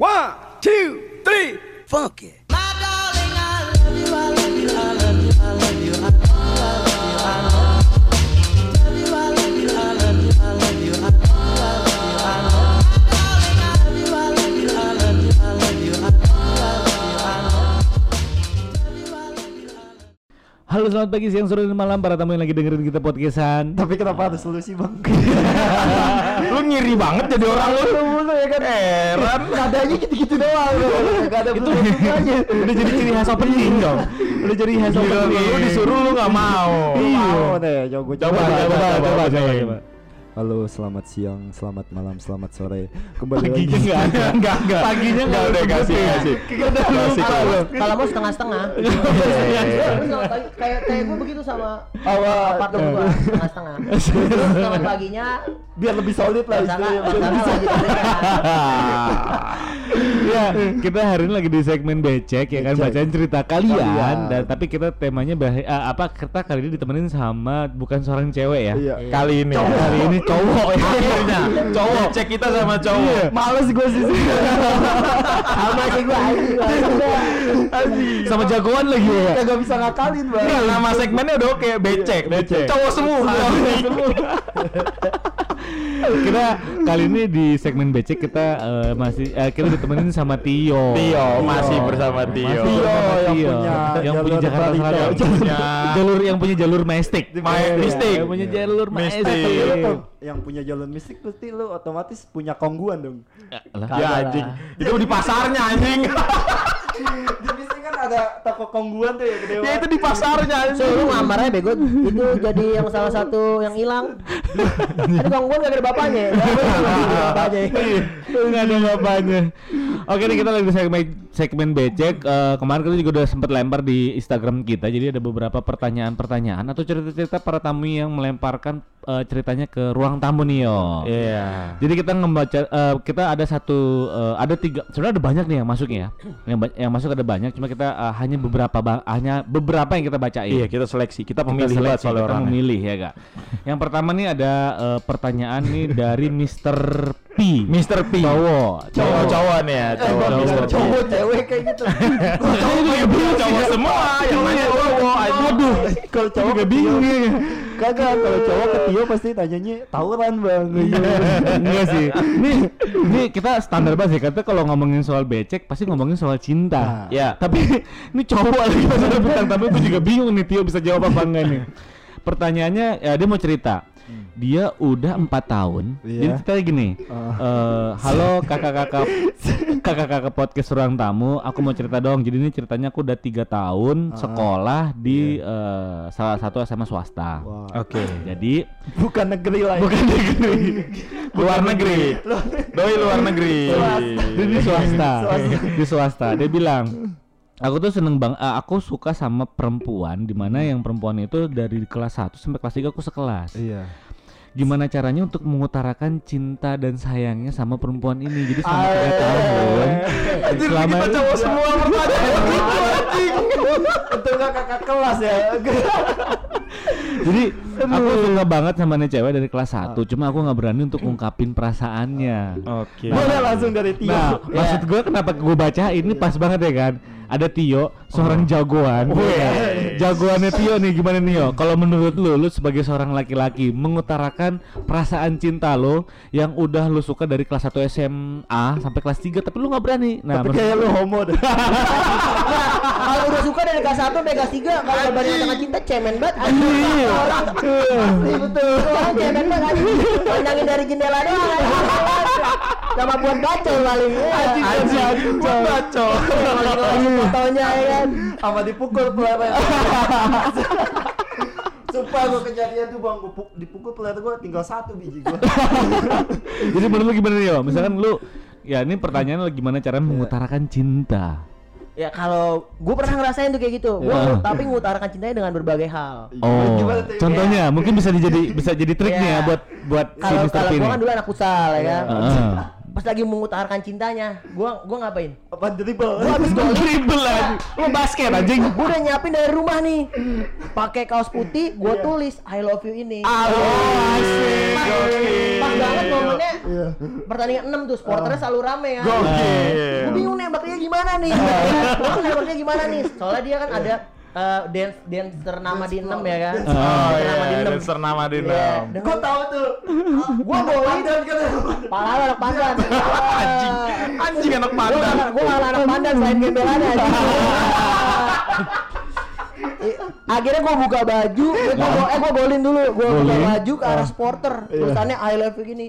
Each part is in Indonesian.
One, two, three, funk Halo selamat pagi, siang, sore, dan malam para tamu yang lagi dengerin kita podcastan. Tapi kenapa harus lu sih bang? lu ngiri banget jadi orang lu. Mulu ya kan? Heran. Nadanya gitu-gitu doang Gak ada Itu bentuknya. udah jadi ciri khas opening dong. Udah jadi khas opening. lu disuruh lu gak mau. Mau deh, coba gue Coba, coba, coba, coba, coba. Halo, selamat siang, selamat malam, selamat sore. Kembali Paginya lagi. nggak ada enggak enggak Paginya nggak udah ada kasih kasih kasih Kalau kalau mau setengah-setengah. Iya, Kayak kayak gue begitu sama Awal partner gue setengah-setengah. Selamat paginya. Biar lebih solid lah istilahnya ya kita hari ini lagi di segmen becek ya kan? Becek. bacain cerita kalian. Kalian. dan tapi kita temanya bah eh, apa kita kali ini ditemenin sama bukan seorang cewek ya? Iya. Kali ini. Cowok. kali ini cowok ya. Akhirnya. Cowok. Cek kita sama cowok. Males gue sih. Sama sih gue sama jagoan lagi ya? Kagak bisa ngakalin bang. Nah, nama segmennya udah oke becek. Becek. cowok semua. Kita kali ini di segmen becek kita eh, masih eh, kita ditemenin sama Tio. Tio masih bersama Tio. Masih bersama yang Tio. punya yang punya jalur Jakarta Selatan. Yang punya- jalur yang punya jalur Majestic Ma- Mistik. yang punya jalur Mistik. Majestic yang punya jalur mistik pasti lu otomatis punya kongguan dong. Lah. ya anjing. itu di pasarnya anjing. Di mistik kan ada toko kongguan tuh ya gede ya itu di pasarnya So anjing lu ngamar aja bego itu jadi yang salah satu yang hilang. Tadi bang gue gak ada bapaknya. Gak ada bapaknya. Oke nih kita lagi di segmen segmen becek Eh, kemarin kita juga udah sempat lempar di Instagram kita jadi ada beberapa pertanyaan-pertanyaan atau cerita-cerita para tamu yang melemparkan eh, ceritanya ke ruang tamu nih yo iya jadi kita ngebaca eh, kita ada satu eh, ada tiga sebenarnya ada banyak nih yang masuk ya yang yang masuk ada banyak cuma kita eh, hanya beberapa hanya beberapa yang kita bacain iya kita seleksi kita Kita pemilih banget seleksi, soal kita orangnya memilih ya kak. Yang pertama nih ada eh, pertanyaan nih dari Mr. P. Mr. P Cowok, cowok cowok nih ya cowok cowok. P Cowok cewek kayak gitu cowok cowok semua yang nanya cowok aduh Kalau cowok Juga bingung ya. Kagak, kalau cowok ke Tio pasti tanyanya tawuran bang Enggak sih. Ini ini kita standar banget sih kata kalau ngomongin soal becek pasti ngomongin soal cinta. Ya Tapi ini cowok lagi pas ada bintang tamu gue juga bingung nih Tio bisa jawab apa enggak nih. Pertanyaannya ya dia mau cerita. Dia udah empat tahun. Iya. Jadi ceritanya gini. Oh. eh, halo kakak-kakak kakak-kakak podcast ruang tamu. Aku mau cerita dong. Jadi ini ceritanya aku udah tiga tahun sekolah di eh, salah satu SMA swasta. Wah, oke Jadi bukan negeri lah ya. bukan negeri, luar negeri doi luar negeri Dia di swasta. Swasta. di swasta. Dia bilang, aku tuh seneng bang, eh, aku suka sama perempuan, di mana yang perempuan itu dari kelas 1 sampai kelas 3 aku sekelas. Iya. Gimana caranya untuk mengutarakan cinta dan sayangnya sama perempuan ini? Jadi selama tiga tahun, selama kita cowok semua pertanyaan Itu nggak kakak kelas ya. jadi aku suka banget sama nih cewek dari kelas 1 Cuma aku nggak berani untuk ngungkapin perasaannya. oke Boleh langsung dari Tio. Nah, maksud gue kenapa gue baca ini pas banget ya kan? Ada Tio, seorang jagoan. Oh, Ya. Jagoannya Tio nih gimana nih yo? Kalau menurut lu, lu sebagai seorang laki-laki mengutarakan perasaan cinta lo yang udah lu suka dari kelas 1 SMA sampai kelas 3 tapi lu nggak berani. Nah, Tapi kayak lu homo deh. Kalau udah suka dari kelas 1 sampai kelas 3 kalau lebaran tengah cinta cemen banget. Iya. Asli betul. Orang cemen banget anjing. Pandangin dari jendela doang. anjing. Sama buat bacol paling. Anjing, Anjing. anjing, buat Kalau fotonya ya kan. Sama dipukul pelatih. Sumpah gua kejadian tuh bang, gua pu- dipukul pelatih gua tinggal satu biji gua. Jadi menurut lu gimana nih yo? Misalkan lu ya ini pertanyaan lu gimana cara mengutarakan cinta? Ya kalau gue pernah ngerasain tuh kayak gitu, gue Ya. tapi mengutarakan cintanya dengan berbagai hal. Oh, Gimana tuh? contohnya mungkin bisa dijadi bisa jadi trik nih ya Iya. buat buat si Kalau Mr. kalau gue kan dulu anak futsal ya kan. Heeh. Pas lagi mengutarakan cintanya, gue gua ngapain? Apa dribble? Gue habis golin, Dribble aja. Lu basket anjing. gue udah nyiapin dari rumah nih, pakai kaos putih, gue tulis I love you ini. Ah, asik. Pas, pas banget momennya Iya. pertandingan 6 tuh, supporternya selalu rame ya. Gokil. nih lu tuh nembaknya gimana nih soalnya dia kan ada eh, dance dance ternama di enam ya kan? Oh, Oh Dance iya, ternama di enam. dancer nama di Iya, enam. dan Gua tahu tuh. gua golin Dan kan. pala anak pandan. Anjing, anjing anak pandan. gua nggak anak pandan selain gembelannya Akhirnya gua buka baju, gua, gua- eh gua golin dulu, gua buka baju ke arah supporter, tulisannya I love you gini.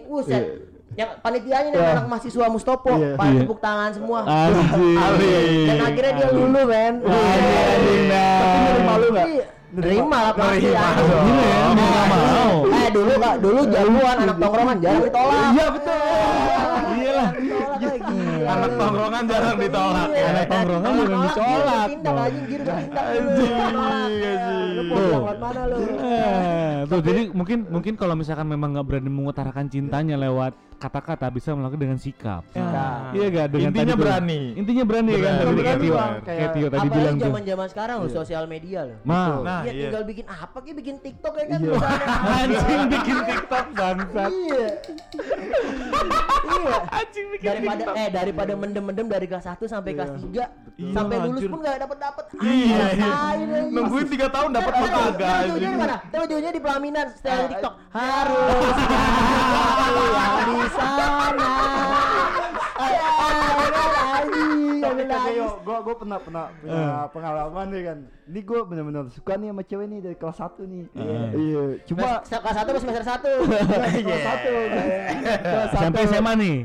Yang panitianya nih anak mahasiswa Mustopo, Iya. pada Iya. tepuk tangan semua. Anjing. Dan akhirnya dia lulu, men. Anjing, nah. Tapi nerima lu nggak? Iya. Nerima lah pasti Nerima ya, mau nggak mau. Eh dulu kak, dulu jagoan anak tongkrongan jarang ditolak. Iya betul. Iya lah. Ditolak lagi. Anak tongkrongan jarang ditolak. Iya. Anak tongkrongan jarang ditolak, Tindak anjing tindak. Lu tuh jadi mungkin mungkin kalau misalkan memang nggak berani mengutarakan cintanya lewat kata-kata bisa melakukan dengan sikap. Sikap. Iya gak dengan Intinya tadi tuh. berani. Intinya berani kan Berani. kayak Berani, Tio, Bang. kayak Kayak- Tio tadi Apalagi bilang tuh. zaman-zaman sekarang lu sosial media lu. Ma, Nah, Iya iya. tinggal bikin apa kayak bikin TikTok ya kan Iya. anjing bikin TikTok bangsat. Iya. Iya. Anjing bikin Daripada TikTok. eh daripada mendem-mendem dari kelas 1 sampai kelas 3 Iya, sampai lulus anjir. pun gak dapet-dapet. Iya, iya. Nungguin 3 tahun dapat apa kagak? ujungnya di mana? Ujungnya di pelaminan setelah di TikTok. Harus sana. Eh, eh, lagi. gua gua pernah pernah punya pengalaman nih kan. Ini gua benar-benar suka nih sama cewek nih dari kelas 1 nih. Iya, cuma Kelas kelas 1 semester 1. kelas 1. Kelas Sampai 1. SMA nih.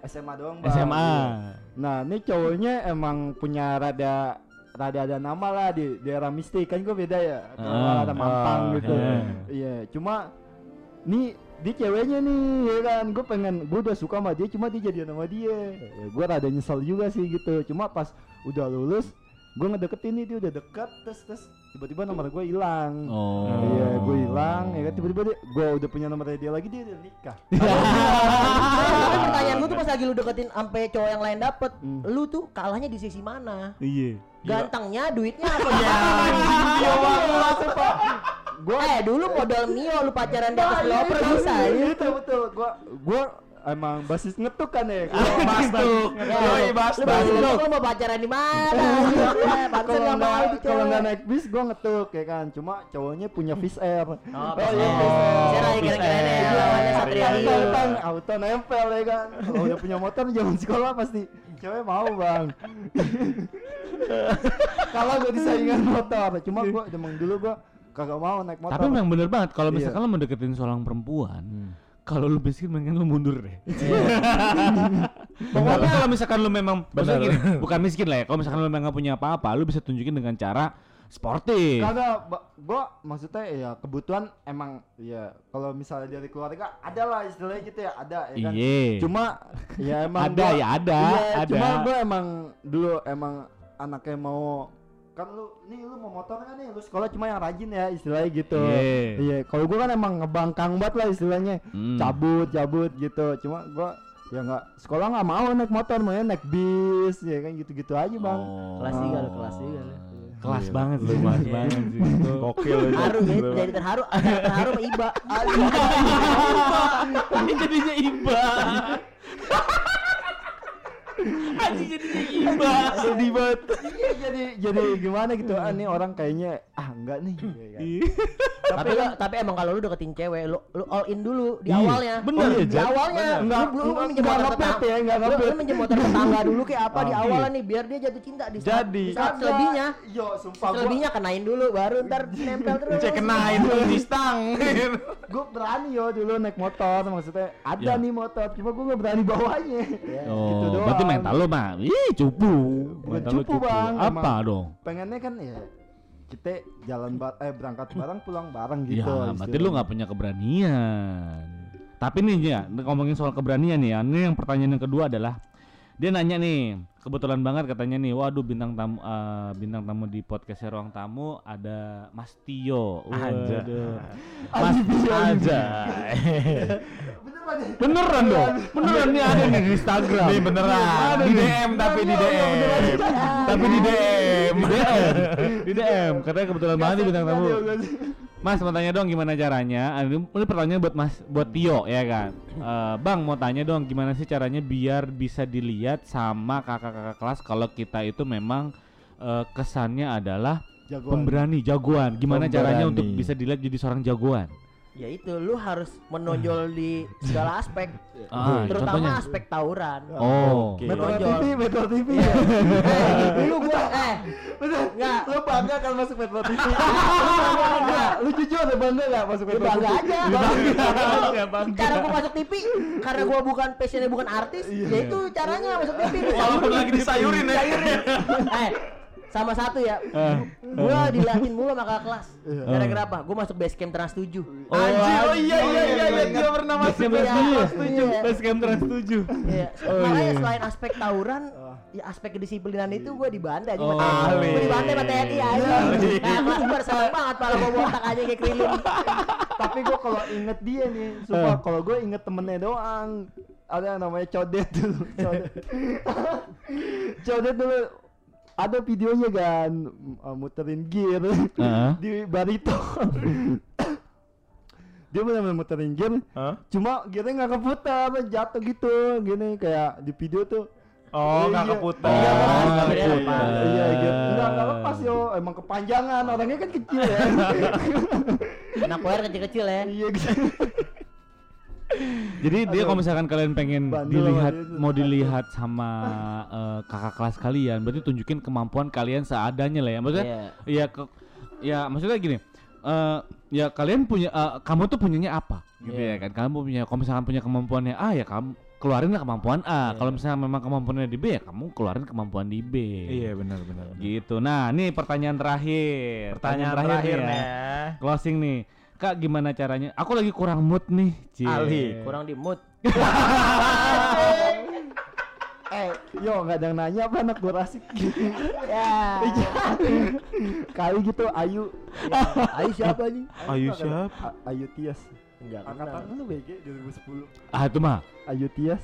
SMA doang, Bang. SMA. Iya. Nah, ini cowoknya emang punya rada rada ada nama lah di daerah mistik kan gue beda ya kalau Ah. ada mampang Ah, gitu iya. iya cuma nih di ceweknya nih ya kan gue pengen gue udah suka sama dia cuma dia jadian sama dia ya, gue rada nyesel juga sih gitu cuma pas udah lulus gue ngedeketin nih dia udah deket terus terus tiba-tiba nomor gue hilang Oh. Iya, gue hilang ya kan tiba-tiba dia gue udah punya nomornya dia lagi dia udah nikah. Tapi pertanyaan lu tuh pas lagi lu deketin sampai cowok yang lain dapet, Hmm. lu tuh kalahnya di sisi mana? Iya. Gantengnya, duitnya apa ya? Iya. Gua eh dulu modal Mio lu pacaran di atas developer Iya, bisa ya. Itu betul. Gua gua emang basis ngetuk kan ya. Bastuk. Yoi, bastuk. basis lu lu mau pacaran di mana? Ya, Kalau nggak mau nggak di kalau nggak naik bis gua ngetuk ya kan. Cuma cowoknya punya fish air. Oh, iya, oh, Fish Air. Saya lagi keren-keren ya lawannya Satria Auto, nempel ya kan. Kalau udah punya motor zaman sekolah pasti cewek mau bang. Kalau gue disaingan motor, cuma gua emang dulu gua kagak mau naik motor. Tapi memang bener banget kalau Iya. misalkan lo mau deketin seorang perempuan, kalau lu miskin mendingan lu mundur deh. Pokoknya kalau misalkan lu memang gini, bukan miskin lah ya. Kalau misalkan lu memang nggak punya apa-apa, lu bisa tunjukin dengan cara sportif. Kagak, gua maksudnya ya kebutuhan emang ya kalau misalnya dari keluarga ada lah istilahnya gitu ya ada ya kan. Iya. Cuma ya emang Ada, gua- ya ada, iya, ada. Cuma gua emang dulu emang anaknya mau kan lu nih lu mau motor kan nih lu sekolah cuma yang rajin ya istilahnya gitu. Iya. Iya, kalau gua kan emang ngebangkang banget lah istilahnya. Hmm. Cabut, cabut gitu. Cuma gua ya nggak sekolah nggak mau naik motor, maunya naik bis ya kan gitu-gitu aja, Bang. Oh. Kelas tiga lu, kelas tiga lu. Kelas banget sih, kelas banget sih. itu. Gokil itu. Haru ya, jadi terharu, terharu sama Iba. Ini jadinya iba. Jadinya iba. Sedih banget. Iya, jadi jadi gimana gitu. Ah, nih orang kayaknya ah enggak nih. ya kan. tapi lu, tapi emang kalau lu deketin cewek, lu lu all in dulu di Iya, awalnya. bener, di Jad. awalnya. Bener. Lu, motor ngepet tetangga. ya, nggak Lu, ngepet. lu minjem motor tetangga dulu kayak apa di Ah, awal nih biar dia jatuh cinta di saat, Jadi. di saat selebihnya. Yo, sumpah Selebihnya kenain dulu baru ntar nempel terus. Cek kenain tuh di stang. gue berani yo dulu naik motor maksudnya ada Ya. nih motor cuma gue gak berani bawanya Oh, Gitu doang. berarti mental lu mah, ih cupu. Bukan Mental lu cupu, Bang, Apa emang. dong? pengennya kan ya kita jalan bar eh berangkat bareng pulang bareng Ya, gitu berarti lu nggak punya keberanian. Tapi nih ya, ngomongin soal keberanian nih ya. Ini yang pertanyaan yang kedua adalah dia nanya nih, kebetulan banget katanya nih, waduh bintang tamu eh, bintang tamu di podcast ruang tamu ada Mas Tio. Aja. Waduh. Mas Aja. beneran ya? Beneran dong. Beneran nih ada nih di Instagram. Nih beneran. Di DM tapi di DM. Tapi di DM. di DM. Di DM. Katanya kebetulan banget nih bintang tamu. Mas mau tanya dong gimana caranya? Ini, pertanyaan buat Mas, buat Tio ya kan. Eh, bang mau tanya dong gimana sih caranya biar bisa dilihat sama kakak-kakak kelas kalau kita itu memang eh, kesannya adalah Jagoan. pemberani, jagoan. Gimana caranya Pemberani. untuk bisa dilihat jadi seorang jagoan? Ya itu lu harus menonjol di segala aspek, Ah, terutama contohnya. aspek tawuran. Oh, Metro Menonjol. TV, Metro TV. Eh, dulu gua eh Bener. Enggak. Lu bangga kan masuk Metro TV? Enggak, lu jujur lu bangga enggak masuk Ya Metro bangga TV? aja. Ya, bangga. Cara gua masuk TV karena gua bukan passionnya bukan artis, ya itu caranya masuk TV. Walaupun lagi disayurin ya. eh, sama satu ya. Gua dilatih mulu sama kakak kelas. Gara-gara apa? Gua masuk base camp Trans 7. Anjir, oh iya iya iya iya dia pernah masuk. Basecamp Iya, Trans iya. 7 Basecamp Trans 7 Iya, Oh, makanya iya. selain aspek tawuran, ya aspek kedisiplinan itu gua dibantai aja Oh, sama. Gua dibantai sama TNI aja. Nah, kelas gua seneng banget pala gua botak aja kayak krilin. Tapi gua kalau inget dia nih, sumpah kalau gua inget temennya doang. Ada yang namanya Codet dulu. Codet. Codet dulu ada videonya kan uh, muterin gear Heeh. di barito. dia benar-benar muterin gear, Hah? cuma gearnya nggak keputar, jatuh gitu, gini kayak di video tuh. Oh, nggak Iya. keputar. Iya, Oh, kan? nggak Iya, keputar. Iya, gitu. Enggak, enggak lepas yo, emang kepanjangan, orangnya kan kecil ya. Anak kecil-kecil ya. Iya gitu. Jadi dia kalau misalkan kalian pengen dilihat mau dilihat sama eh, kakak kelas kalian, berarti tunjukin kemampuan kalian seadanya lah ya. Maksudnya Iya. ya ke ya maksudnya gini. eh ya kalian punya eh, kamu tuh punyanya apa gitu Iya. ya kan kamu punya kalau misalkan punya kemampuannya A ya kamu keluarin lah kemampuan A kalau misalnya memang kemampuannya di B ya kamu keluarin kemampuan di B Iya benar benar. benar. gitu nah ini pertanyaan terakhir Pertanyaan terakhir nih nih ya. ya. closing nih kak gimana caranya aku lagi kurang mood nih Cie. Ali, Kurang di mood. Eh, yo nggak ada yang nanya apa anak gue asik gitu. Ya. Kali gitu Ayu. Ayo siapa nih? Ayu Nggak siapa? Ayu Tias. Enggak Angkatan lu BG 2010. ah itu mah Ayu Tias.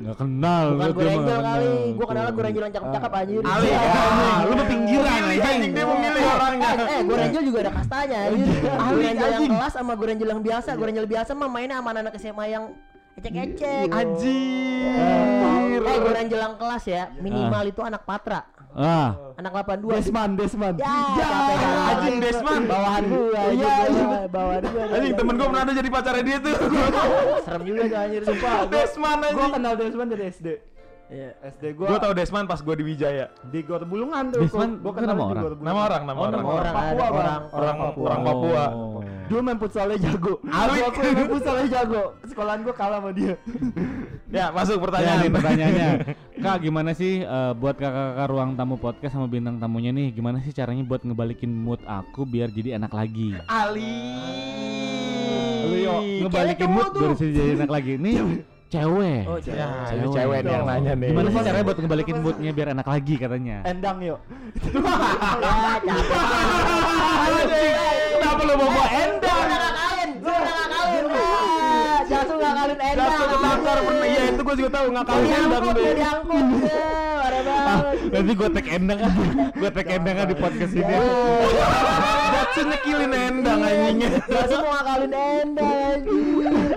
Nggak kenal Bukan gue nggak kali. kenal. Gua kenal gue Angel yang cakep-cakep anjir. Ali, Iya. Ah, lu mah pinggiran Milih, anjing dia memilih orangnya. Eh, eh gue Angel juga ada kastanya anjir. Gue yang kelas sama gue Angel yang biasa. Gue Angel biasa mah mainnya sama anak SMA yang ecek-ecek. Anjir. Gue Angel yang kelas ya. Minimal itu anak patra. ah Anak 82. Desman, Desman. Ya, capek dah. Anjing Desman. Bawahan gua. Iya, iya. gua, Bawahan gua. Anjing temen gue pernah ada jadi pacarnya dia tuh. Serem juga tuh anjir sumpah. Desman Gua anjing. kenal Desman dari SD. Iya. SD gua Gue tau Desman pas gue di Wijaya. di Gor Bulungan tuh. Desman Gua kenal nama orang? Nama orang, nama Oh, orang. nama orang Papua, ada Bang. orang Orang Papua. orang Papua. Dulu main futsalnya jago. Gua aku main futsalnya jago. Sekolahan gua kalah sama dia. Ya, masuk Ya, pertanyaan. nih pertanyaannya Kak gimana sih eh, buat kakak-kakak ruang tamu podcast sama bintang tamunya nih Gimana sih caranya buat ngebalikin mood aku biar jadi enak lagi Ali. Lu yo ngebalikin mood tuh. biar jadi enak lagi Nih cewek Oh, cewek. Ya, cewek nih yang nanya nih. Gimana sih caranya buat ngebalikin moodnya biar enak lagi katanya Endang yuk. Ya, capek. Kenapa lu bawa Endang udah ngakalin, gua udah ngakalin. Ah, Jasu Endang. Jatuh ke takar pernah. Iya, itu gue juga tahu ngakalin endang deh. dia diangkut. Ya, parah banget. Nanti gue tag endang kan Gue tag endang di podcast ini Jatsu nyekilin endang anjingnya. Jasu mau ngakalin Endang.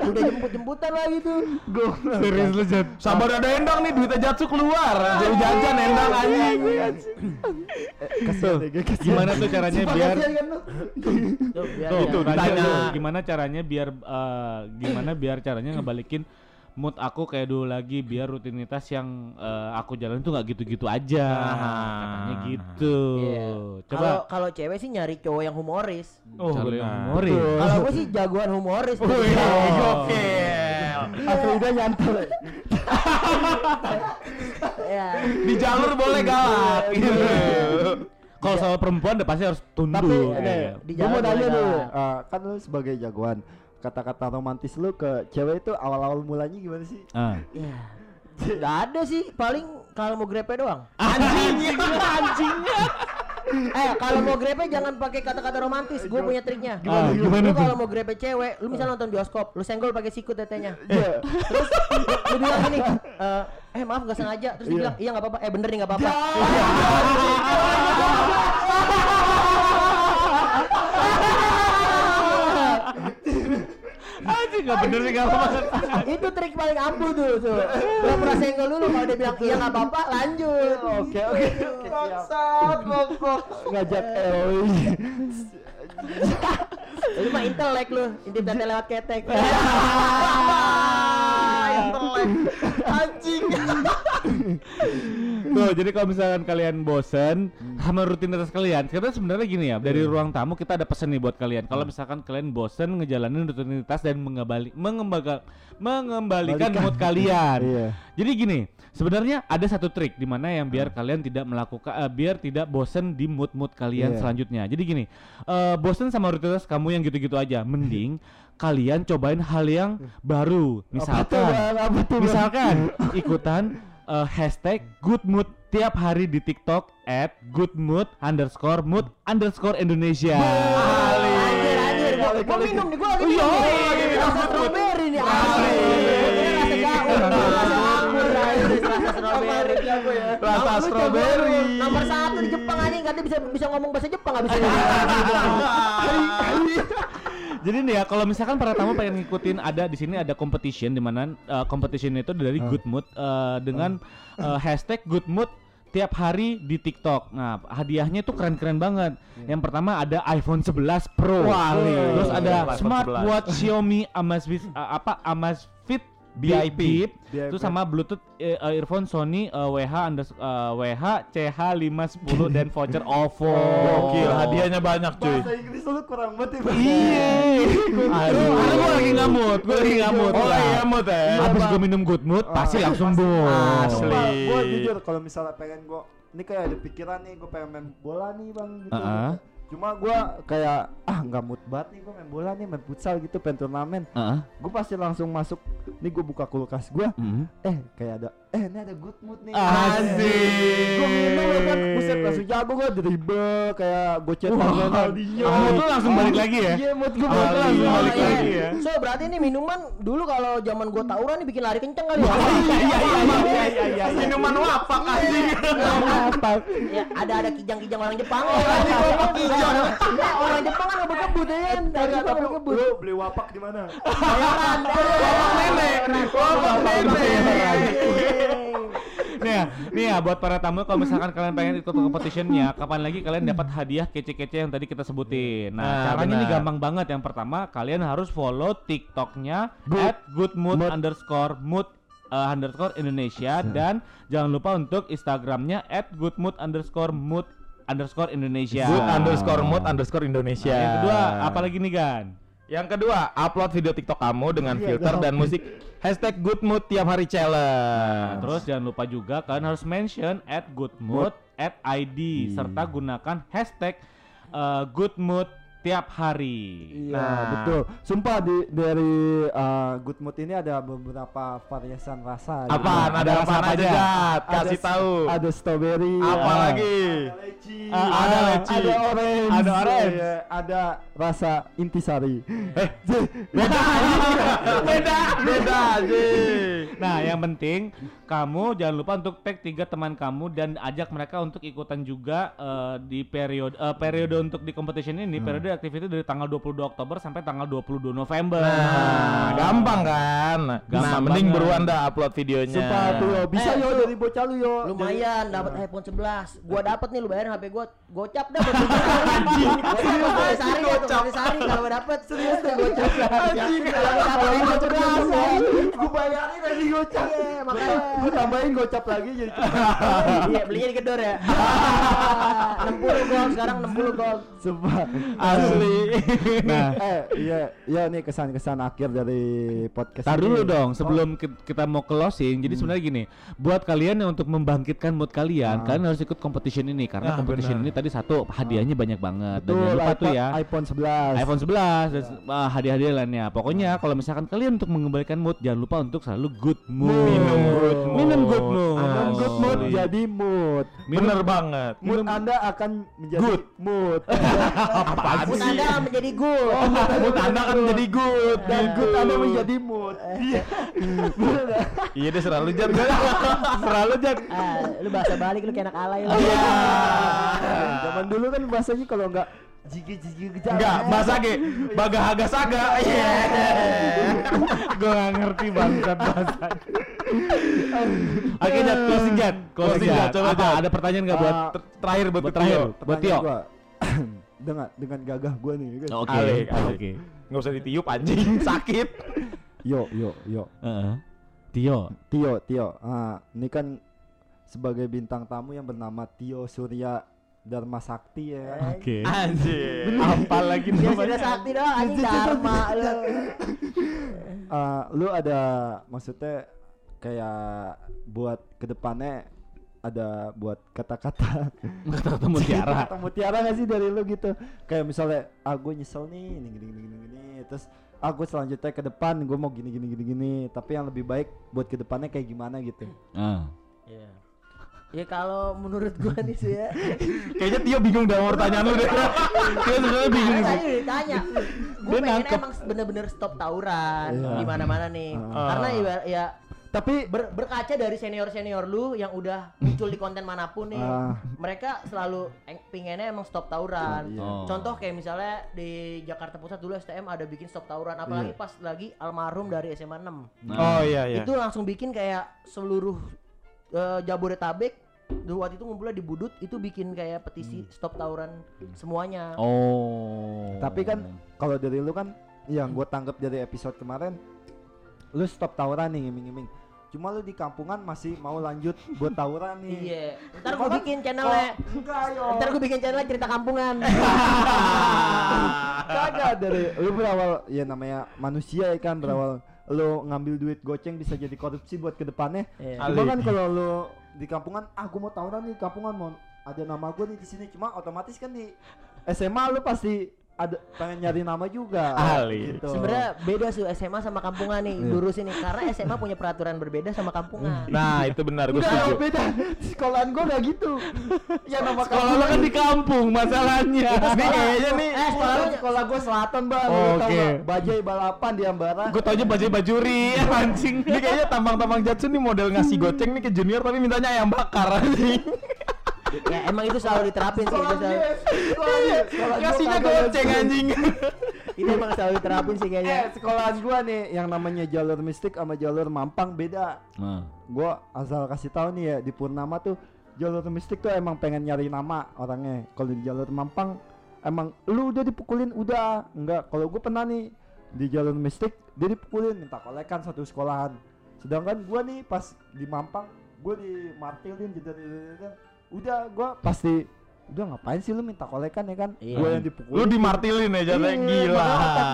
Udah jemput-jemputan lagi tuh. Gua Serius lu Jat Sabar ada endang nih duitnya Jatsu keluar. Jauh jajan endang anjing. deh, gua kasihan. Gimana tuh caranya biar kan? Tuh, biar Tuh, ditanya tuh, gimana caranya biar eh, gimana biar caranya ngebalikin mood aku kayak dulu lagi biar rutinitas yang eh, aku jalan tuh nggak gitu-gitu aja katanya gitu Iya. coba Kalau kalau cewek sih nyari cowok yang humoris. Oh, yang humoris. Kalau gue sih jagoan humoris. Wih, Oh. gokil. Afrida nyantol. Ya. Di jalur boleh galak gitu. kalau soal perempuan udah pasti harus tunduk Tapi Eh, gua mau jalan nanya galak. eh, kan lu sebagai jagoan, kata-kata romantis lu ke cewek itu awal-awal mulanya gimana sih? ah. Ya. Gak ada sih, paling kalau mau grepe doang. Anjingnya, anjingnya. Eh, kalau mau grepe jangan pakai kata-kata romantis. Gue punya triknya. Ah, gimana lu kalau mau grepe cewek, lu misal nonton bioskop, lu senggol pakai sikut tetenya. Iya. Terus lu, bilang gini, eh, eh maaf gak sengaja. Terus dia Iya. bilang, iya nggak apa-apa. Eh bener nih nggak apa-apa. Gak bener sih gak apa Itu trik paling ampuh tuh, tuh. Pura-pura senggol dulu kalau dia bilang iya nggak apa-apa, lanjut. Oke oke oke siap. Ngajak Ewi. Lu mah intelek lu, intip data lewat ketek. Intelek. Anjing. Tuh, jadi kalau misalkan kalian bosen sama rutinitas kalian, karena sebenarnya gini ya, dari ruang tamu kita ada pesan nih buat kalian. Kalau misalkan kalian bosen ngejalanin rutinitas dan mengembali, mengembaga, mengembalikan Balikan. mood kalian. Iya. Jadi gini, sebenarnya ada satu trik di mana yang biar kalian tidak melakukan, eh, biar tidak bosen di mood-mood kalian Iya. selanjutnya. Jadi gini, eh, bosen sama rutinitas kamu yang gitu-gitu aja, mending kalian cobain hal yang baru. Apa tuh, Misalkan? Apa tuh, misalkan ikutan eh, hashtag good mood tiap hari di TikTok at good mood underscore mood underscore Indonesia. Anjir, anjir, gua, minum nih, gua lagi minum. nih. Rasa strawberry nih, asli. Rasa strawberry. Lu, Nomor satu di Jepang anjing, katanya bisa bisa ngomong bahasa Jepang nggak bisa. Jadi nih ya kalau misalkan para tamu pengen ngikutin ada di sini ada competition di mana uh, competition itu dari Good Mood uh, dengan uh, hashtag Good Mood tiap hari di TikTok. Nah, hadiahnya itu keren-keren banget. Yang pertama ada iPhone 11 Pro. Terus ada iPhone smartwatch Xiaomi Amazfit uh, apa Amazfit BIP. Terus sama Bluetooth eh, uh, earphone Sony uh, WH unders- uh, WH CH510 dan voucher OVO. Gokil, hadiahnya banyak cuy. Bahasa Inggris lu kurang banget ya. Iya. Aduh, gue lagi ngamut, gue lagi ngamut. Oh iya mood ya. Abis gue minum good mood, pasti langsung boom. Asli. Gua jujur kalau misalnya pengen gua ini kayak ada pikiran nih gua pengen main bola nih bang gitu. Heeh. Cuma gua kayak ah nggak mood banget nih gua main bola nih main futsal gitu pengen turnamen. Heeh. Gua pasti langsung masuk nih gua buka kulkas gua. Mm. Eh kayak ada eh ini ada good mood nih. Asik. Gua minum ya kan buset langsung jago gua dribble kayak gocet Ronaldinho. Mood lu langsung balik lagi ya? Iya mood gua Ah, balik lagi. langsung balik iya. lagi ya. So berarti ini minuman dulu kalau zaman gua tawuran nih bikin lari kenceng kali ya. Iya iya iya iya iya. Minuman wapak anjing. Apa? Ya, ada ada kijang-kijang orang Jepang. Ya, orang Jepang kan ngebut-ngebut ya. Dari ngebut. lu beli wapak di mana? Bayaran. nenek. Wapak nenek. Nih ya, nih ya buat para tamu kalau misalkan kalian pengen ikut competitionnya, kapan lagi kalian dapat hadiah kece-kece yang tadi kita sebutin. Nah, Nah, caranya ini gampang banget. Yang pertama, kalian harus follow TikToknya at goodmood Mood. underscore mood uh, underscore Indonesia dan jangan lupa untuk Instagramnya at goodmood underscore mood underscore Indonesia. Good underscore mood underscore Indonesia. Nah, yang kedua, apa lagi nih Gan? Yang kedua, upload video TikTok kamu dengan Iya, filter dan musik hashtag good mood tiap hari Nah, challenge. terus jangan lupa juga kalian harus mention at goodmood at ID serta gunakan hashtag uh, goodmood tiap hari. Iya Nah. betul. Sumpah di dari uh, Good Mood ini ada beberapa variasan rasa. Jadi Apaan? Ada Ada rasa apa apa aja? Jat? Kasih tahu. Ada strawberry. Apa ya. lagi? Ada leci. Ah, ada leci. Ada orange. Ada orange. Iya, ada rasa intisari. Eh, beda beda beda aja. Nah, yang penting kamu jangan lupa untuk tag tiga teman kamu dan ajak mereka untuk ikutan juga eh, di periode eh, periode untuk di competition ini periode aktivitas dari tanggal 22 Oktober sampai tanggal 22 November. Nah, gampang kan? Gampang nah, mending banget. buruan dah upload videonya. Sumpah tuh yo, bisa Eh, yo lu- dari bocah lu yo. Lumayan dapat iPhone 11. Gua dapat nih lu bayarin HP gua gocap dah buat Anjing. Gocap sehari hari sehari kalau gua dapat serius tuh gocap. Anjing. Kalau gua dapat iPhone 11. Gue bayarin lagi gocap. Iya, makanya. Gue tambahin gocap lagi jadi Iya, belinya di gedor ya. 60 gold sekarang 60 gold. Sumpah. Asli. nah, eh iya iya nih kesan-kesan akhir dari podcast Tar dulu dong sebelum ki- kita mau closing. Jadi sebenarnya gini, buat kalian yang untuk membangkitkan mood kalian, Ah. kalian harus ikut competition ini karena Ah, competition benar. ini tadi satu hadiahnya banyak banget. Dan Betul, jangan lupa tuh iPhone- ya. iPhone 11. iPhone 11 dan se- ah, hadiah-hadiah lainnya. Pokoknya kalau misalkan kalian untuk mengembalikan mood jangan lupa untuk selalu good mood. Minum good mood. Minum good mood. Minum good mood jadi mood. Bener banget. Mood Minum- Anda akan menjadi Good. mood. Apaan Mood sih? Anda akan menjadi good. Mood Anda kan jadi good. Dan good Anda menjadi mood. Iya. Bener nggak? Iya deh selalu Jan. selalu Jan. Ah, lu bahasa balik lu kayak anak alay lu. Iya. Zaman dulu kan bahasanya kalau nggak jigi jigi Enggak, bahasa ge. Bagahaga saga. Iya. Gue gak ngerti bangsat bahasa. Oke, Jat, closing Jat. Closing Jat, Jat. coba, Apa? Jat. Ada pertanyaan gak buat Ter- Terakhir buat buat terakhir? Tio. Buat Tio. Dengan dengan gagah gua nih kan. Oke. Alik. Oke. Nggak usah ditiup anjing, sakit. Yo yo yo. Heeh. Tio. Tio Tio. Ah, ini kan sebagai bintang tamu yang bernama Tio Surya Dharma Sakti ya. Oke. Anjir. Apa lagi namanya? sudah sakti dong, anjing dharma lu. Ah, lu ada maksudnya kayak buat ke depannya ada buat kata-kata Kata-kata mutiara. kata mutiara gak sih dari lu gitu kayak misalnya ah gue nyesel nih gini gini gini gini, gini. terus ah gue selanjutnya ke depan gue mau gini gini gini gini tapi yang lebih baik buat ke depannya kayak gimana gitu Ah. Iya. Ya kalau menurut gua nih sih ya. Kayaknya Tio bingung dengan pertanyaan lu deh. Tio sebenarnya bingung sih. tadi ditanya. Gue Dia pengen nangkep. emang bener-bener stop tawuran Iya. di mana-mana nih. Ah. Karena ya, ya tapi ber- berkaca dari senior-senior lu yang udah muncul di konten mana pun nih. Ah. Mereka selalu pinginnya emang stop tawuran. Iya. Oh. Contoh kayak misalnya di Jakarta Pusat dulu STM ada bikin stop tawuran apalagi Iya. pas lagi almarhum dari SMA 6. Nah. Oh iya iya. Itu langsung bikin kayak seluruh eh, Jabodetabek dulu waktu itu ngumpulnya di Budut itu bikin kayak petisi stop tawuran semuanya. Oh. tapi kan kalau dari lu kan yang gue tanggap dari episode kemarin lu stop tawuran nih ngiming-ngiming cuma lu di kampungan masih mau lanjut buat tawuran nih Iya. Ntar gue bikin channelnya. Oh, enggak yo Ntar gue bikin channel cerita kampungan. kagak dari lu berawal ya namanya manusia ya kan berawal lu ngambil duit goceng bisa jadi korupsi buat ke depannya Iya. cuma kan kalau lu di kampungan ah gua mau tawuran nih kampungan mau ada nama gua nih di sini cuma otomatis kan di SMA lu pasti ada pengen nyari nama juga Ali. gitu. Sebenarnya beda sih SMA sama kampungan nih Iya. lurus ini karena SMA punya peraturan berbeda sama kampungan. Nah, itu benar gue Enggak, setuju. beda. Sekolahan gua gak gitu. ya nama Kalau lu kan di kampung masalahnya. Ini kayaknya nih Eh sekolah sekolah gua selatan, Bang. Oh, oke. Bajai balapan di Ambara. Gue tau aja baju bajuri anjing. Ini kayaknya tambang-tambang Jatsu nih model ngasih goceng nih ke junior tapi mintanya ayam bakar anjing. Ya emang itu selalu diterapin sih itu Sekolah selalu, sekolah. Sekolah kagak goceng gitu. anjing. itu emang selalu diterapin sih kayaknya. Eh, sekolahan gua nih yang namanya jalur mistik sama jalur mampang beda. Nah. Gua asal kasih tahu nih ya di Purnama tuh jalur mistik tuh emang pengen nyari nama orangnya. Kalau di jalur mampang emang lu udah dipukulin udah enggak. Kalau gua pernah nih di jalur mistik dia dipukulin minta kolekan satu sekolahan. Sedangkan gua nih pas di mampang gua dimartilin jedar jedar udah gua pasti udah ngapain sih lu minta kolekan ya kan Iya. gua yang dipukulin Lu dimartilin ya jatnya Iya, gila.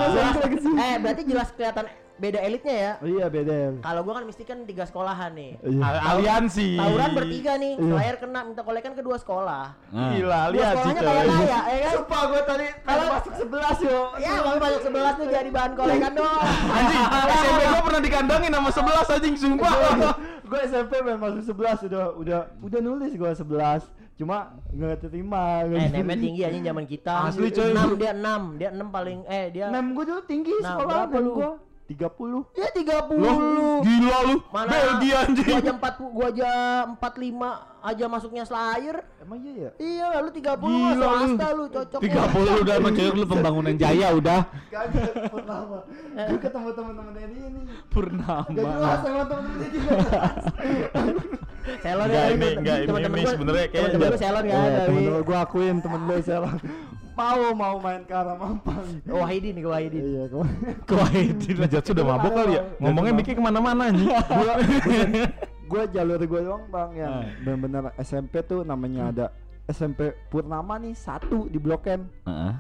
Jelas, eh berarti jelas kelihatan beda elitnya ya. iya beda Kalau gua kan mesti kan tiga sekolahan nih. Iya. Al- Aliansi. Tawuran bertiga nih, Iya. Slayer kena minta kolekan kedua sekolah. Nah. Gila, lihat sih sekolahnya coy. kaya kaya, ya kan? Sumpah gue tadi kalau masuk 11 yo. Ya, bang masuk sebelas tuh jadi bahan kolekan doang. Anjing, SMP gua pernah dikandangin sama 11 anjing sumpah. gue SMP main masuk 11 udah udah udah nulis gue 11. Cuma nggak terima. Eh, nemnya tinggi anjing zaman kita. Asli, coy. 6 dia 6, dia 6 paling eh dia Nem gue dulu tinggi Nah, sekolah berapa lu? gue 30. dia 30. Loh, gila lu. Mana? Belgia anjing. Gua aja 40, gua aja 45 aja masuknya Slayer. Emang iya ya? Iya, lu 30 mah Gila lu. swasta lu cocok. 30 udah mencocok lu pembangunan jaya udah. Kagak pertama. Gue ketemu teman-teman ini ini. Purnama. Gak jelas sama teman-teman ini juga. Selon Enggak, ya, ini temen- enggak, ini- temen-temen ini gua- sebenarnya kayak temen-temen gua jat- selon Iya, kan dari temen gue akuin temen gue salah. Mau mau main ke arah mampang. Wahidin nih, Wahidin. Iya, kemarin. Kuwaitin. Jat sudah mabuk kali ya. Ngomongnya mikir ke mana-mana anjing. gue jalur gue doang bang yang Ah. benar-benar SMP tuh namanya ada SMP Purnama nih satu di Blok M Heeh.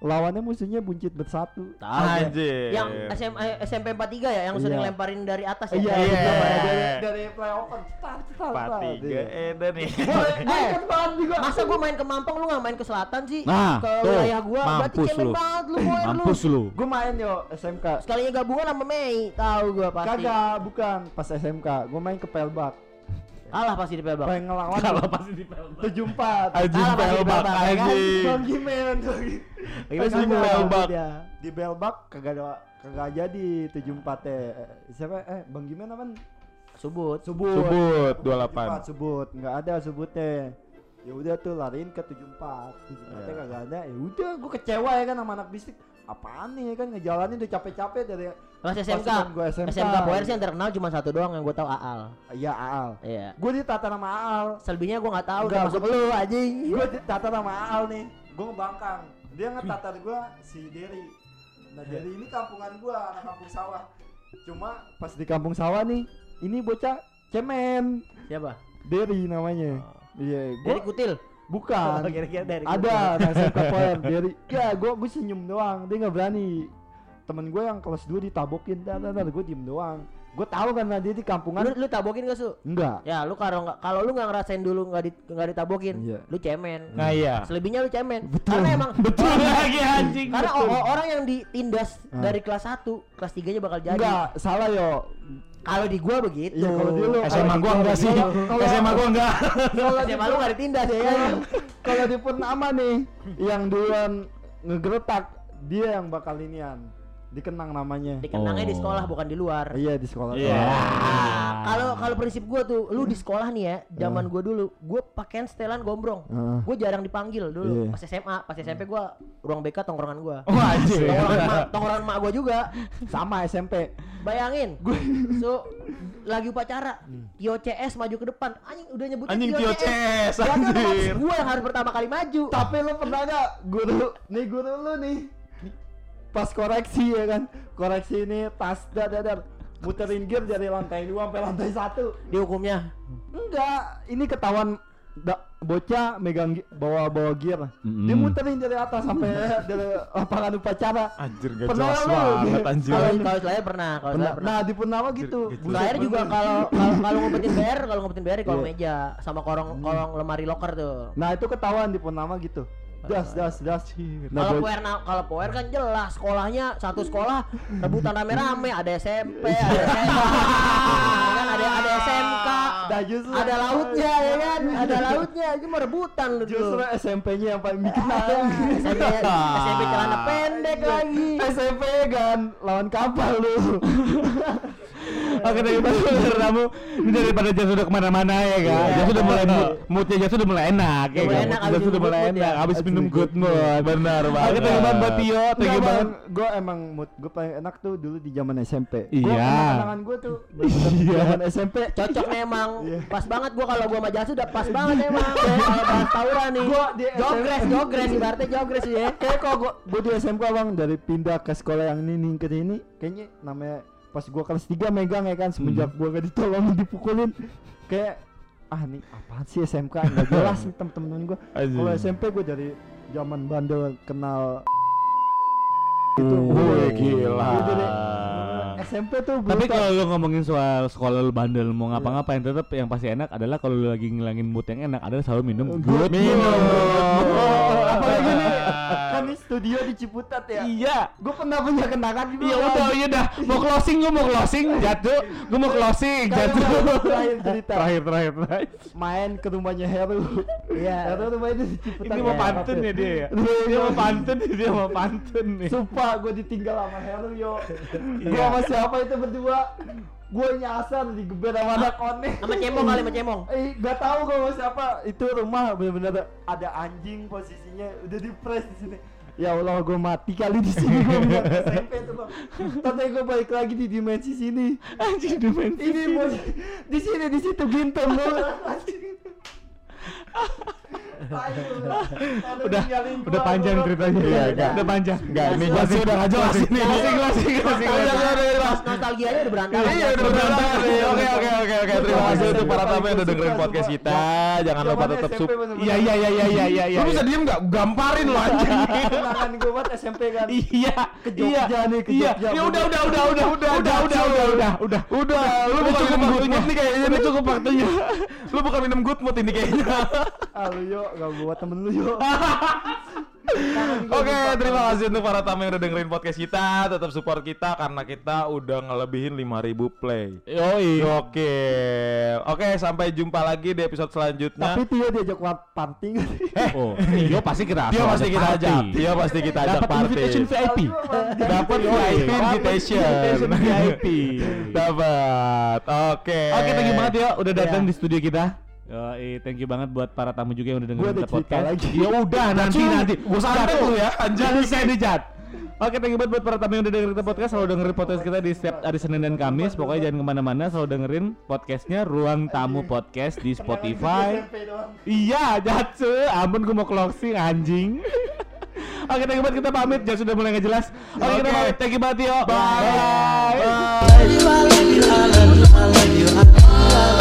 Lawannya musuhnya buncit bersatu Anjir. Yang SM, eh, SMP 43 ya yang sering Iya. lemparin dari atas ya. iya Iya. iya dari dari playover cetar cetar Empat tiga edan nih. Eh, banget juga Masa gua main ke Mampang lu nggak main ke selatan sih? Nah, ke tuh, wilayah gua berarti mampus cemen lu. banget lu poin lu. Mampus lu. gue main yo SMK Sekalinya gabungan sama Mei, tahu gua pasti. kagak bukan pas SMK gue main ke Pelbak Kalah pasti di Pelbak. pengen ngelawan Kalau pasti di tujuh empat pasti pelbak Pelbak, anjing. Bang Gimen Gimana sih Kagak. Pelbak. di Belbak kagak ada kagak jadi tujuh empat eh siapa eh Bang Gimen apa Subut. Subut. Subut Empat 28. Subut, nggak ada Subutnya. ya udah tuh lariin ke 74 74 Iya. kagak ada ya udah gue kecewa ya kan sama anak bisik apaan nih ya kan ngejalanin udah capek-capek dari Pas SMK. gua SMK SMK Power sih yang terkenal cuma satu doang yang gue tahu Aal. iya Aal Iya. gue ditata nama Aal Selebihnya gue nggak tahu. Udah masuk lu anjing. gue ditata nama Aal nih. Gue ngebangkang. Dia ngetatar gue si Derry. Nah Derry ini kampungan gue anak kampung sawah. Cuma pas di kampung sawah nih ini bocah cemen. Siapa? Derry namanya. Iya gue Dari Kutil. bukan. Oh, kira-kira dari ada nah SMK Power Derry. Ya gue gue senyum doang. Dia nggak berani temen gue yang kelas 2 ditabokin dar dar gue diem doang gue tahu karena dia di kampungan Lu, lu tabokin gak su? enggak Ya lu kalau nggak kalau lu nggak ngerasain dulu nggak di, nggak ditabokin, Iya. lu cemen. Nah iya. Selebihnya lu cemen. Karena emang Betul lagi anjing. karena betul. orang yang ditindas Ah. dari kelas 1, kelas 3 nya bakal jadi. enggak salah yo Kalau di gua begitu. Iya, kalau di lu SMA gua enggak sih. SMA gua enggak. kalau di SMA lu nggak ditindas ya kan? kalau di Purnama nih yang duluan ngegretak dia yang bakal inian dikenang namanya Dikenangnya di Oh. sekolah bukan di luar. iya di sekolah Iya. doang. Ah, Kalau kalau prinsip gua tuh, lu di sekolah nih ya, zaman gua dulu, gua pakaian setelan gombrong. Heeh. Gue jarang dipanggil dulu Iya. pas SMA, pas SMP gua ruang BK tongkrongan gua. Oh. Tongkrongan mak, tongkrongan mak gua juga. sama SMP Bayangin, so lagi upacara, Tio CS maju ke depan, anjing udah nyebutnya Anjing Tio CS, anjir. Gua yang harus pertama kali maju. tapi lu pernah gak guru nih guru lu nih pas koreksi ya kan koreksi ini tas dadar muterin gear dari lantai dua sampai lantai satu Di hukumnya. enggak ini ketahuan da- bocah megang bawa bawa gear Mm-mm. dia muterin dari atas sampai dari lapangan upacara Anjir gak Pernah jelas banget anjir. Kalau kalau saya pernah, kalau Pernah- saya pernah. nah di Purnama gitu Gitu. Saya juga kalau kalau kalau ngumpetin BR, kalau ngumpetin BR di kolong Iya. meja sama kolong kolong lemari locker tuh. nah itu ketahuan di Purnama gitu das das das. Nah, Kalau power kalau power kan jelas sekolahnya satu sekolah rebutan rame-rame ada SMP, ada SMA, kan ada ada SMK, Nah, justru ada lautnya ya kan, ada lautnya itu mau rebutan lu justru. SMP-nya yang paling bikin Ah, SMP SMP celana pendek lagi. SMP kan lawan kapal lu Oke daripada kamu ini daripada Jas sudah ke mana-mana ya kan. Iya. Jas sudah mulai mood, moodnya Jas sudah mulai enak ya Udah mulai kan. enak, Jas sudah mulai enak. ya. Habis minum good mood. Benar Oke banget. thank you banget buat Tio, thank you banget. gue emang mood gue paling enak tuh dulu di zaman SMP Iya. Gua kenangan gue tuh di Iya. zaman SMP Cocok emang. Iya. Pas banget gua kalau gua sama Jasu udah pas banget emang. Kalau bahas tawuran nih. Jogres, SMP. jogres ibaratnya jogres ya. kayak kok gue gue di SMK bang dari pindah ke sekolah yang ini nih ke ini kayaknya namanya pas gue kelas 3 megang ya kan semenjak Hmm. gue gak ditolongin dipukulin. Kayak ah nih apaan sih SMK nggak jelas nih temen-temen gue kalau SMP gue dari zaman bandel kenal itu Wih, gila. Gua dari SMP tuh Tapi brutal. kalau lu ngomongin soal sekolah lu bandel mau ngapa-ngapain tetap yang pasti enak adalah kalau lu lagi ngilangin mood yang enak adalah selalu minum good minum apalagi nih kan ini studio di Ciputat ya Iya. gue pernah punya kenangan juga Iya udah, iya dah. Mau closing gua mau closing, jatuh. Gua mau closing, jatuh. terakhir cerita. Terakhir, terakhir, terakhir. main ke rumahnya Heru Iya. Heru rumahnya di Ciputat Ini mau ya. pantun ya dia ya. Dia mau pantun, dia mau pantun nih. Sumpah gue ditinggal sama Heru yo. Iya. Gue sama siapa itu berdua? Gue nyasar digeber sama anak konek Sama cemong kali sama cemong. Eh gak tahu gue sama siapa. Itu rumah bener-bener ada anjing posisinya Udah di press di sini. Ya Allah gue mati kali di sini gue bilang SMP tuh bang. Tapi gue balik lagi di dimensi sini. Anjing dimensi. Ini di sini di situ gintung lu Udah, udah panjang ceritanya. Iya, Udah, udah panjang. Enggak, ini Jasu udah gak jelas ini. Closing, closing. Nos- Nostalgianya udah berantakan. Iya udah berantakan. Oke oke oke oke. Terima kasih untuk para tamu yang udah dengerin podcast kita. Jangan lupa tetap sub. Iya, iya, iya, iya, iya, iya, iya. Lu bisa diem nggak? Gamparin lo anjing. Kenangan gue buat SMP kan Iya, Ke Jogja iya, nih, ke iya. Jogja. Ya udah, udah, udah, udah, udah, udah, udah, udah, udah, udah. Udah, lu Udah bukan cukup minum good mood nih kayaknya. Udah cukup waktunya. Lu bukan minum good mood ini kayaknya. Ah lu yo gak buat temen lu yo Oke, terima kasih untuk para tamu yang udah dengerin podcast kita. Tetap support kita karena kita udah ngelebihin 5000 play. Yoi. Oke. Oke, sampai jumpa lagi di episode selanjutnya. Tapi Tio diajak party gak sih? Oh, Tio pasti kita Dia pasti kita ajak. Dia pasti kita ajak Dapat party. invitation VIP. Dapat Yoi. VIP Dapat invitation. invitation VIP. Dapat. Oke. Oke, thank you banget ya udah datang Iya. di studio kita. Yoi, thank you banget buat para tamu juga yang udah dengerin kita podcast. lagi. Ya udah nanti nanti. Gua santai lu ya, anjing. Jangan saya dijat. Oke, thank you banget buat para tamu yang udah dengerin kita podcast. Selalu dengerin podcast kita di setiap hari Senin dan Kamis. Pokoknya jangan ke mana-mana. Selalu dengerin podcastnya Ruang Tamu Podcast di Spotify. Iya, Jatsu. Ampun gue mau closing anjing. Oke, thank you banget kita pamit. Jangan sudah mulai nggak jelas. Oke, kita Oke. pamit. Thank you banget yo. Bye. Bye. Bye. Living